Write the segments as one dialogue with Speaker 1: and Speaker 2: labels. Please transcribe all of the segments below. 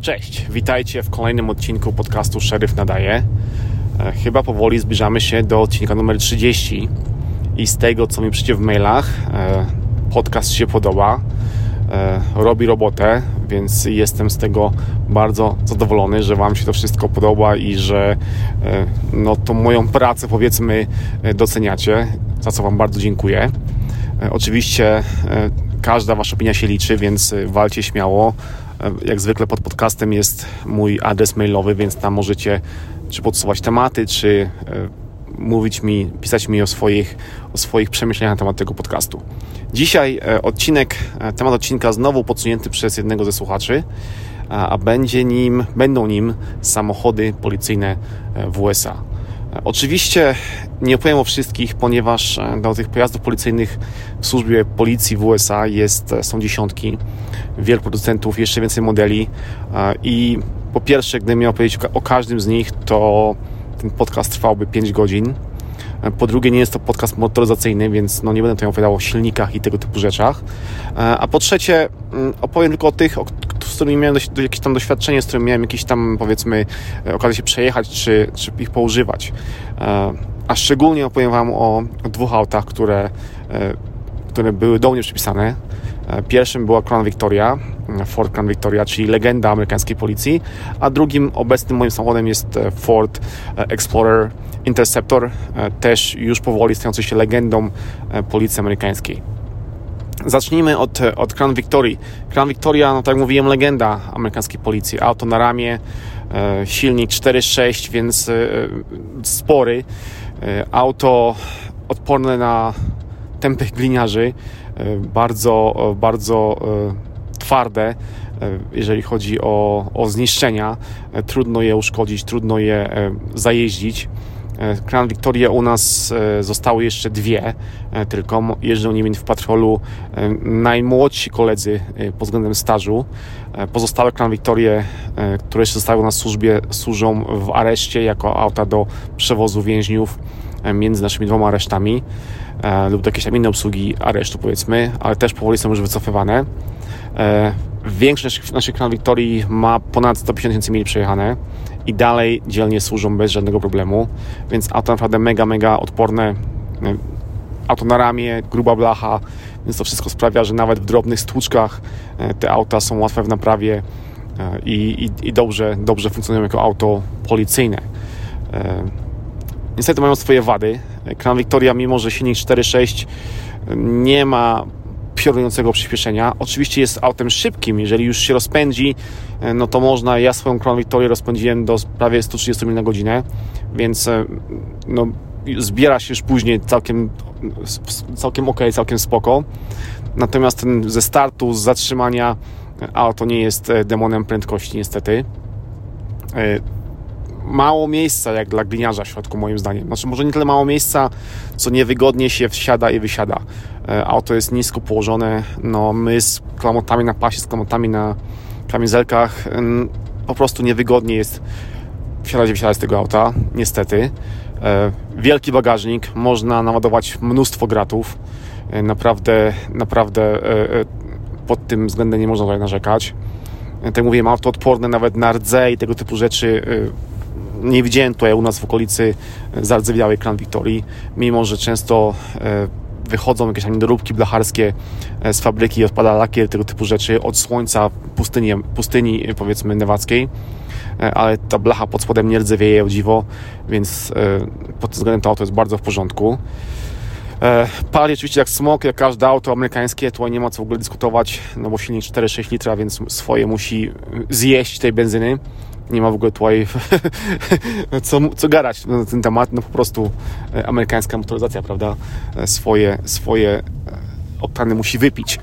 Speaker 1: Cześć, witajcie w kolejnym odcinku podcastu Szeryf Nadaje. E, chyba powoli zbliżamy się do odcinka numer 30 i z tego, co mi przyjdzie w mailach, e, podcast się podoba, e, robi robotę, więc jestem z tego bardzo zadowolony, że Wam się to wszystko podoba i że no, tą moją pracę, powiedzmy, doceniacie, za co Wam bardzo dziękuję. Oczywiście każda Wasza opinia się liczy, więc walcie śmiało jak zwykle pod podcastem jest mój adres mailowy, więc tam możecie czy podsuwać tematy, czy e, mówić mi, pisać mi o swoich, o swoich przemyśleniach na temat tego podcastu. Dzisiaj e, odcinek, e, temat odcinka znowu podsunięty przez jednego ze słuchaczy, a będzie nim, będą nim samochody policyjne w USA. Oczywiście nie opowiem o wszystkich, ponieważ e, do tych pojazdów policyjnych w służbie policji w USA jest, e, są dziesiątki, wielu producentów, jeszcze więcej modeli e, i po pierwsze, gdybym miał powiedzieć o każdym z nich, to ten podcast trwałby 5 godzin. Po drugie, nie jest to podcast motoryzacyjny, więc no nie będę tutaj opowiadał o silnikach i tego typu rzeczach. A po trzecie, mm, opowiem tylko o tych, którymi miałem do, jakieś tam doświadczenie, z którymi miałem jakieś tam, powiedzmy, e, okazję się przejechać, czy, czy ich poużywać. E, a szczególnie opowiem Wam o, o dwóch autach, które, e, które były do mnie przypisane. Pierwszym była Crown Victoria, Ford Crown Victoria, czyli legenda amerykańskiej policji, a drugim obecnym moim samochodem jest Ford Explorer Interceptor, też już powoli stający się legendą policji amerykańskiej. Zacznijmy od, od Crown Victoria. Crown Victoria, no tak jak mówiłem, legenda amerykańskiej policji. Auto na ramię, e, silnik 4.6, więc e, spory. E, auto odporne na tępych gliniarzy, bardzo, bardzo twarde, jeżeli chodzi o, o zniszczenia. Trudno je uszkodzić, trudno je zajeździć. E, Crown Victoria u nas e, zostały jeszcze dwie, e, tylko jeżdżą nimi w patrolu najmłodsi koledzy pod względem stażu. Pozostałe Crown Victorie, które jeszcze zostały w służbie, służą w areszcie jako auta do przewozu więźniów między naszymi dwoma aresztami lub do jakiejś tam innej obsługi aresztu powiedzmy, ale też powoli są już wycofywane. Większość naszych Crown Victorii ma ponad 150 tysięcy mil przejechane i dalej dzielnie służą bez żadnego problemu, więc auto naprawdę mega, mega odporne. Auto na ramię, gruba blacha, więc to wszystko sprawia, że nawet w drobnych stłuczkach e, te auta są łatwe w naprawie e, i, i, i dobrze, dobrze funkcjonują jako auto policyjne. E, niestety mają swoje wady. Crown Victoria, mimo że silnik 4.6 nie ma piorunującego przyspieszenia. Oczywiście jest autem szybkim, jeżeli już się rozpędzi, e, no to można, ja swoją Crown Victoria rozpędziłem do prawie 130 mil na godzinę, więc e, no, zbiera się już później całkiem, całkiem ok, całkiem spoko. Natomiast ten ze startu, z zatrzymania auto nie jest e, demonem prędkości niestety mało miejsca jak dla gliniarza w środku moim zdaniem. Znaczy może nie tyle mało miejsca, co niewygodnie się wsiada i wysiada. E, auto jest nisko położone, no my z klamotami na pasie, z klamotami na kamizelkach po prostu niewygodnie jest wsiadać i wysiadać z tego auta, niestety. E, wielki bagażnik, można naładować mnóstwo gratów. E, naprawdę, naprawdę pod tym względem nie można tutaj narzekać. Tak jak mówiłem, auto odporne nawet na rdze i tego typu rzeczy nie widziałem tutaj u nas w okolicy zardzewiałej Kran Victorii, mimo że często e, wychodzą jakieś tam niedoróbki blacharskie e, z fabryki, odpada lakier, tego typu rzeczy od słońca pustyni, pustyni powiedzmy newackiej, e, ale ta blacha pod spodem nie rdzewieje o dziwo, więc pod tym względem to auto jest bardzo w porządku. Pali oczywiście jak smok, jak każde auto amerykańskie, tutaj nie ma co w ogóle dyskutować, no bo silnik 4,6 litra, więc swoje musi zjeść tej benzyny nie ma w ogóle tutaj co, co garać na ten temat, no po prostu e, amerykańska motoryzacja, prawda, e, swoje, swoje e, oktany musi wypić.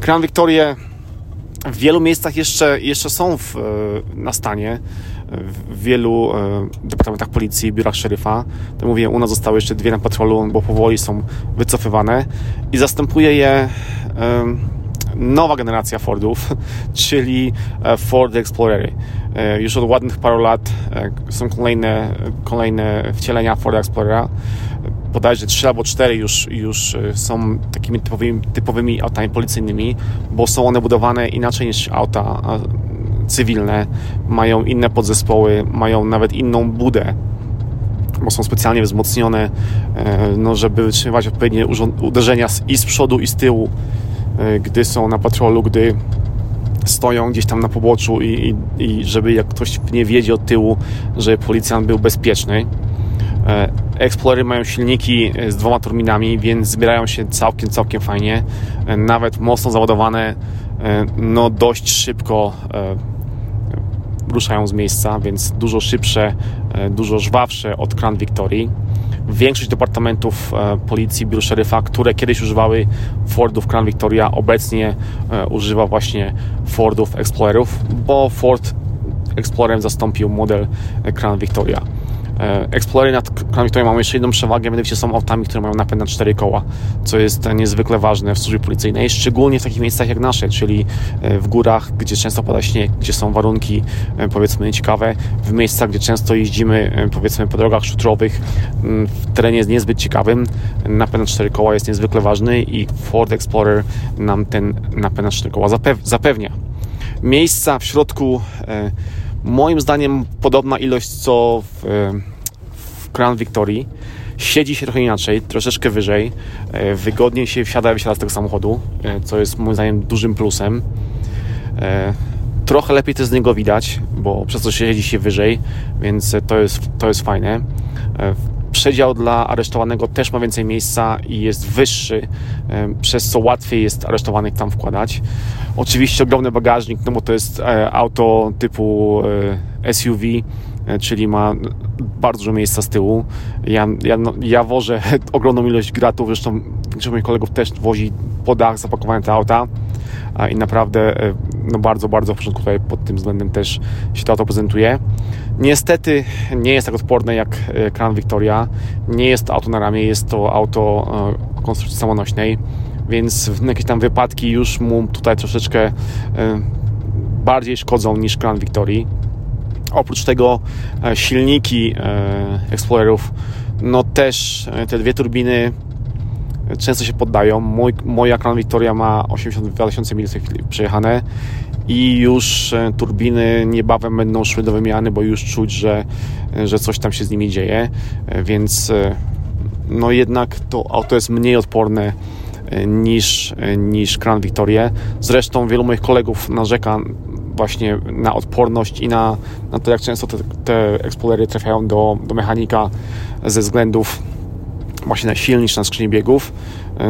Speaker 1: Crown Victoria w wielu miejscach jeszcze, jeszcze są w, na stanie, w wielu departamentach policji, biurach szeryfa. To mówię, u nas zostały jeszcze dwie na patrolu, bo powoli są wycofywane i zastępuje je nowa generacja Fordów, czyli e, Ford Explorery. E, już od ładnych paru lat e, są kolejne, kolejne wcielenia Ford Explorera. Bodajże 3 albo 4 już, już są takimi typowymi, typowymi autami policyjnymi, bo są one budowane inaczej niż auta cywilne, mają inne podzespoły, mają nawet inną budę, bo są specjalnie wzmocnione, no, żeby wytrzymywać odpowiednie uderzenia i z przodu, i z tyłu, gdy są na patrolu, gdy stoją gdzieś tam na poboczu i, i, i żeby jak ktoś nie wiedzie od tyłu, że policjant był bezpieczny. E, Explorery mają silniki z dwoma turbinami, więc zbierają się całkiem, całkiem fajnie. E, nawet mocno załadowane, e, no dość szybko ruszają z miejsca, więc dużo szybsze, dużo żwawsze od Crown Victory większość departamentów e, policji, biur szeryfa, które kiedyś używały Fordów Crown Victoria, obecnie e, używa właśnie Fordów Explorerów, bo Ford Explorerem zastąpił model Crown Victoria. E, Explorer nad Crown Victoria mamy jeszcze jedną przewagę, mianowicie są autami, które mają napęd na cztery koła, co jest niezwykle ważne w służbie policyjnej, szczególnie w takich miejscach jak nasze, czyli e, w górach, gdzie często pada śnieg, gdzie są warunki e, powiedzmy nieciekawe, w miejscach, gdzie często jeździmy powiedzmy po drogach szutrowych w terenie niezbyt ciekawym, napęd na cztery koła jest niezwykle ważny i Ford Explorer nam ten napęd na cztery koła zapewnia. Miejsca w środku moim zdaniem podobna ilość co w, w Crown Victory. Siedzi się trochę inaczej, troszeczkę wyżej, e, wygodniej się wsiada i wysiada z tego samochodu, e, co jest moim zdaniem dużym plusem. E, trochę lepiej to z niego widać, bo przez to siedzi się wyżej, więc to jest, to jest fajne. Przedział dla aresztowanego też ma więcej miejsca i jest wyższy, przez co łatwiej jest aresztowanych tam wkładać. Oczywiście ogromny bagażnik, no bo to jest e, auto typu e, SUV, e, czyli ma bardzo dużo miejsca z tyłu. Ja, ja, no, ja wożę ogromną ilość gratów, zresztą większość moich kolegów też wozi po dach zapakowane te auta i naprawdę no bardzo, bardzo w porządku tutaj pod tym względem też się to auto prezentuje. Niestety nie jest tak odporne jak Crown Victoria. Nie jest to auto na ramię, jest to auto konstrukcji samonośnej więc jakieś tam wypadki już mu tutaj troszeczkę e, bardziej szkodzą niż Crown Victory. Oprócz tego e, silniki e, Explorerów, no też te dwie turbiny często się poddają. Mój, moja Crown Victoria ma 82 tysiące mil przejechane i już turbiny niebawem będą szły do wymiany, bo już czuć, że, że coś tam się z nimi dzieje, więc no jednak to auto jest mniej odporne niż, niż Crown Victoria. Zresztą wielu moich kolegów narzeka właśnie na odporność i na, na to, jak często te, te trafiają do, do mechanika ze względów właśnie na silnik na skrzyni biegów,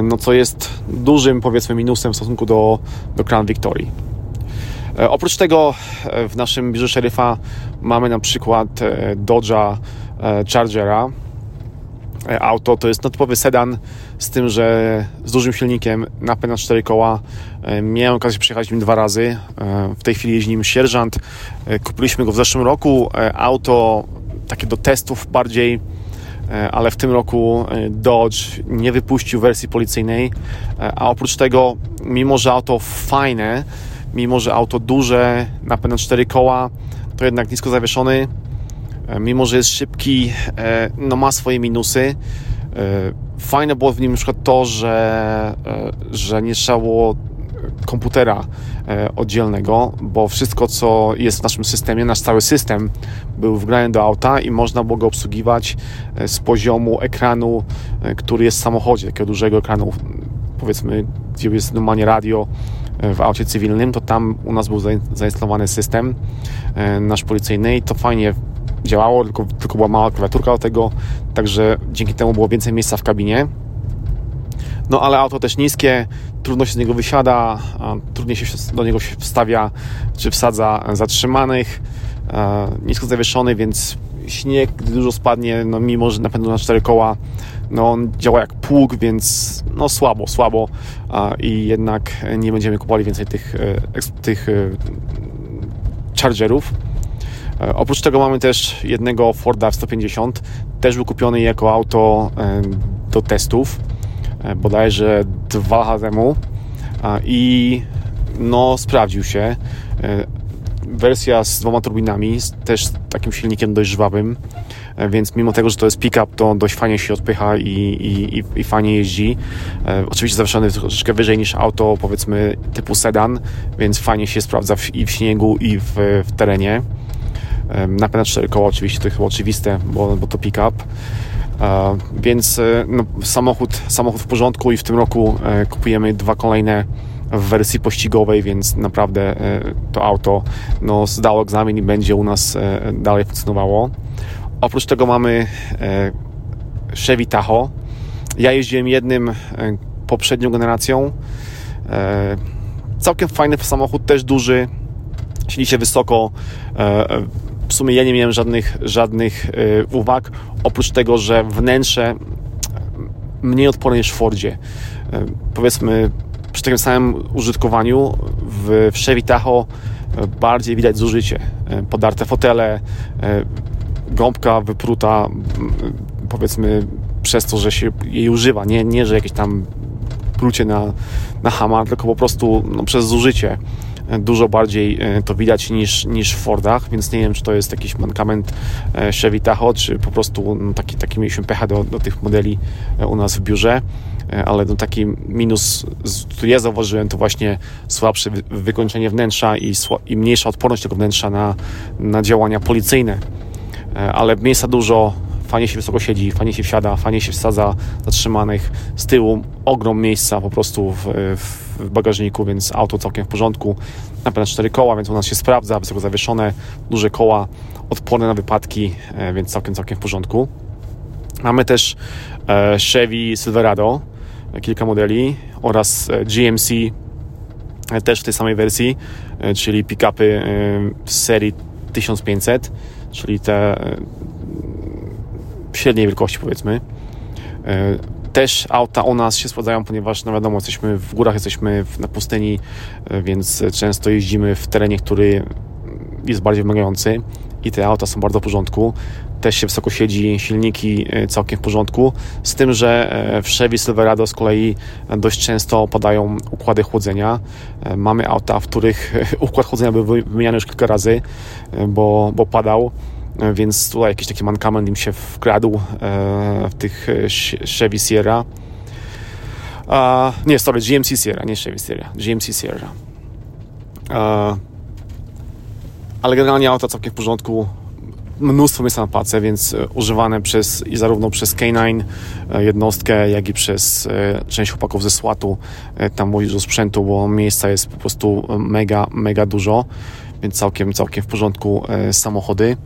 Speaker 1: no co jest dużym powiedzmy minusem w stosunku do, do Crown Victory. E, oprócz tego e, w naszym biurze szeryfa mamy na przykład e, Dodge'a Chargera, auto. To jest typowy sedan z tym, że z dużym silnikiem, napęd na 4 koła. Miałem okazję przejechać nim dwa razy. W tej chwili jeździ nim sierżant. Kupiliśmy go w zeszłym roku. Auto takie do testów bardziej ale w tym roku Dodge nie wypuścił wersji policyjnej, a oprócz tego, mimo że auto fajne, mimo że auto duże, napęd na 4 koła, to jednak nisko zawieszony, E, mimo że jest szybki, e, no ma swoje minusy. E, fajne było w nim na przykład to, że, że nie trzeba było komputera oddzielnego, bo wszystko, co jest w naszym systemie, nasz cały system był wgrany do auta i można było go obsługiwać z poziomu ekranu, który jest w samochodzie, takiego dużego ekranu, powiedzmy, gdzie jest normalnie radio w aucie cywilnym, to tam u nas był zainstalowany system nasz policyjny i to fajnie działało, tylko, tylko była mała klawiaturka do tego, także dzięki temu było więcej miejsca w kabinie. No ale auto też niskie, trudno się z niego wysiada, trudniej się do niego wstawia czy wsadza zatrzymanych, nisko zawieszony, więc śnieg, gdy dużo spadnie, no mimo, że napędu na cztery koła, no on działa jak pług, więc no słabo, słabo i jednak nie będziemy kupowali więcej tych, e, tych e, Chargerów. E, oprócz tego mamy też jednego Forda F-150, też był kupiony jako auto do testów, bodajże dwa lata temu i no sprawdził się. Wersja z dwoma turbinami, też z takim silnikiem dość żwawym. więc mimo tego, że to jest pick-up, to dość fajnie się odpycha i, i, i fajnie jeździ. Oczywiście zawieszony troszeczkę wyżej niż auto, powiedzmy, typu sedan, więc fajnie się sprawdza i w śniegu, i w, w terenie. Napęd na cztery koła oczywiście, to chyba oczywiste, bo, bo to pick-up. Więc no, samochód, samochód w porządku i w tym roku kupujemy dwa kolejne w wersji pościgowej, więc naprawdę e, to auto no, zdało egzamin i będzie u nas e, dalej funkcjonowało. Oprócz tego mamy e, Chevy Tahoe. Ja jeździłem jednym poprzednią generacją. Całkiem fajny samochód, też duży, siedzi się wysoko. W sumie ja nie miałem żadnych, żadnych uwag, oprócz tego, że wnętrze mniej odporne niż w Fordzie. Powiedzmy przy takim samym użytkowaniu w, w Chevy Tahoe e, bardziej widać zużycie. E, podarte fotele, e, gąbka wypruta powiedzmy przez to, że się jej używa, nie, nie że jakieś tam prucie na, na hama, tylko po prostu no, przez zużycie dużo bardziej to widać niż, niż w Fordach, więc nie wiem, czy to jest jakiś mankament Chevy Tahoe, czy po prostu no, taki, taki mieliśmy pecha do, do tych modeli u nas w biurze. E, ale no taki minus, który ja zauważyłem, to właśnie słabsze wykończenie wnętrza i, i mniejsza odporność tego wnętrza na, na działania policyjne. E, ale miejsca dużo, fajnie się wysoko siedzi, fajnie się wsiada, fajnie się wsadza zatrzymanych. Z tyłu ogrom miejsca po prostu w, w bagażniku, więc auto całkiem w porządku. Napęd cztery koła, więc u nas się sprawdza, wysoko zawieszone, duże koła, odporne na wypadki, e, więc całkiem, całkiem w porządku. Mamy też Chevy Silverado, kilka modeli oraz e, GMC e, też w tej samej wersji, e, czyli pick-upy z serii 1500, czyli te średniej wielkości powiedzmy. Też auta u nas się sprawdzają, ponieważ no wiadomo, jesteśmy w górach, jesteśmy na pustyni, więc często jeździmy w terenie, który jest bardziej wymagający i te auta są bardzo w porządku. Też się wysoko siedzi, silniki e, całkiem w porządku, z tym, że e, w Chevy Silverado z kolei dość często padają układy chłodzenia. E, mamy auta, w których układ chłodzenia był wymieniany już kilka razy, bo, bo padał więc tutaj jakiś taki mankament im się wkradł w tych Chevy Sierra. nie, sorry, GMC Sierra, nie Chevy Sierra, GMC Sierra. ale generalnie auto całkiem w porządku, mnóstwo miejsca na pace, więc e, używane przez, i zarówno przez K9 e, jednostkę, jak i przez e, część chłopaków ze SWAT-u tam mówisz do sprzętu, bo miejsca jest po prostu mega, mega dużo, więc całkiem, całkiem w porządku samochody.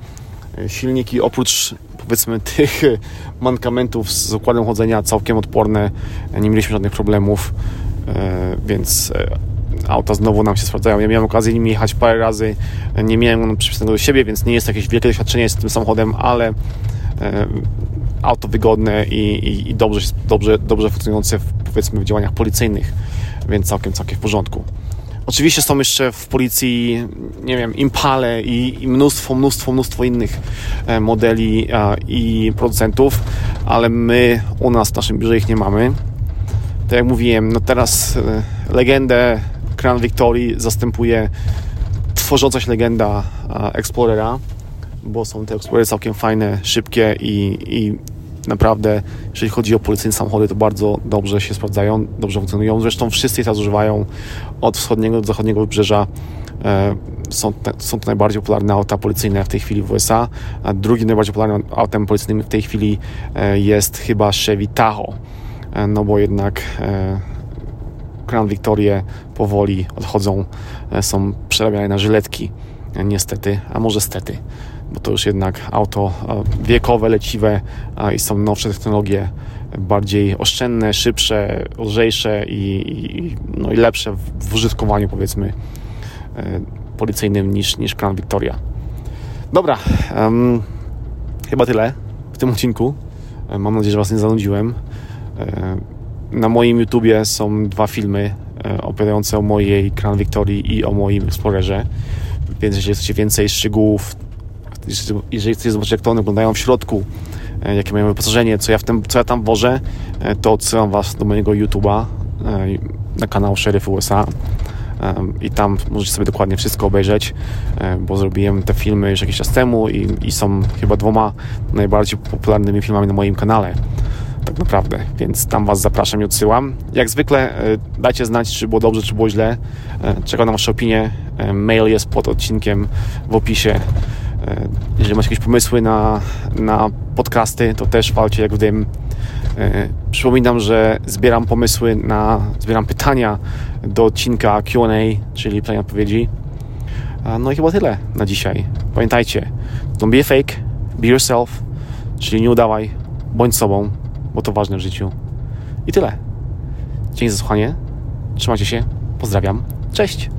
Speaker 1: Silniki oprócz powiedzmy tych mankamentów z układem chodzenia całkiem odporne, nie mieliśmy żadnych problemów, więc auta znowu nam się sprawdzają. Ja miałem okazję nim jechać parę razy, nie miałem przypisanego do siebie, więc nie jest jakieś wielkie doświadczenie z tym samochodem, ale e, auto wygodne i, i, i, dobrze, dobrze, dobrze funkcjonujące w, powiedzmy w działaniach policyjnych, więc całkiem, całkiem w porządku. Oczywiście są jeszcze w policji, nie wiem, Impale i, i mnóstwo, mnóstwo, mnóstwo innych e, modeli i producentów, ale my u nas w naszym biurze ich nie mamy. Tak jak mówiłem, no teraz e, legendę Crown Victory zastępuje tworząca się legenda Explorera, bo są te Explorery całkiem fajne, szybkie i, i naprawdę, jeżeli chodzi o policyjne samochody, to bardzo dobrze się sprawdzają, dobrze funkcjonują. Zresztą wszyscy je teraz używają od wschodniego do zachodniego wybrzeża. E, są, są to najbardziej popularne auta policyjne w tej chwili w USA. A drugim najbardziej popularnym autem policyjnym w tej chwili e, jest chyba Chevy Tahoe. E, no bo jednak Crown Victorie powoli odchodzą, są przerabiane na żyletki, niestety, a może stety, bo to już jednak auto e, wiekowe, leciwe i są nowsze technologie, bardziej oszczędne, szybsze, lżejsze i, i, no i lepsze w, użytkowaniu powiedzmy policyjnym niż, niż Crown Victoria. Dobra, um, chyba tyle w tym odcinku. Mam nadzieję, że Was nie zanudziłem. Na moim YouTubie są dwa filmy e, opowiadające o mojej Crown Victory i o moim Explorerze, więc jeżeli chcecie więcej szczegółów, jeżeli chcecie zobaczyć jak to one wyglądają w środku, e, jakie mają wyposażenie, co ja, w tym, co ja tam wożę, e, to odsyłam Was do mojego YouTube'a na kanał Sheriff USA. i tam możecie sobie dokładnie wszystko obejrzeć, bo zrobiłem te filmy już jakiś czas temu i, i są chyba dwoma najbardziej popularnymi filmami na moim kanale tak naprawdę, więc tam Was zapraszam i odsyłam. Jak zwykle dajcie znać, czy było dobrze, czy było źle. Czekam na Wasze opinie. Mail jest pod odcinkiem w opisie. Jeżeli macie jakieś pomysły na, na podcasty, to też walcie jak w dym. E, przypominam, że zbieram pomysły na, zbieram pytania do odcinka QA, czyli pytania odpowiedzi. No i chyba tyle na dzisiaj. Pamiętajcie, don't be a fake, be yourself, czyli nie udawaj, bądź sobą, bo to ważne w życiu. I tyle. Dzięki za słuchanie. Trzymajcie się. Pozdrawiam. Cześć.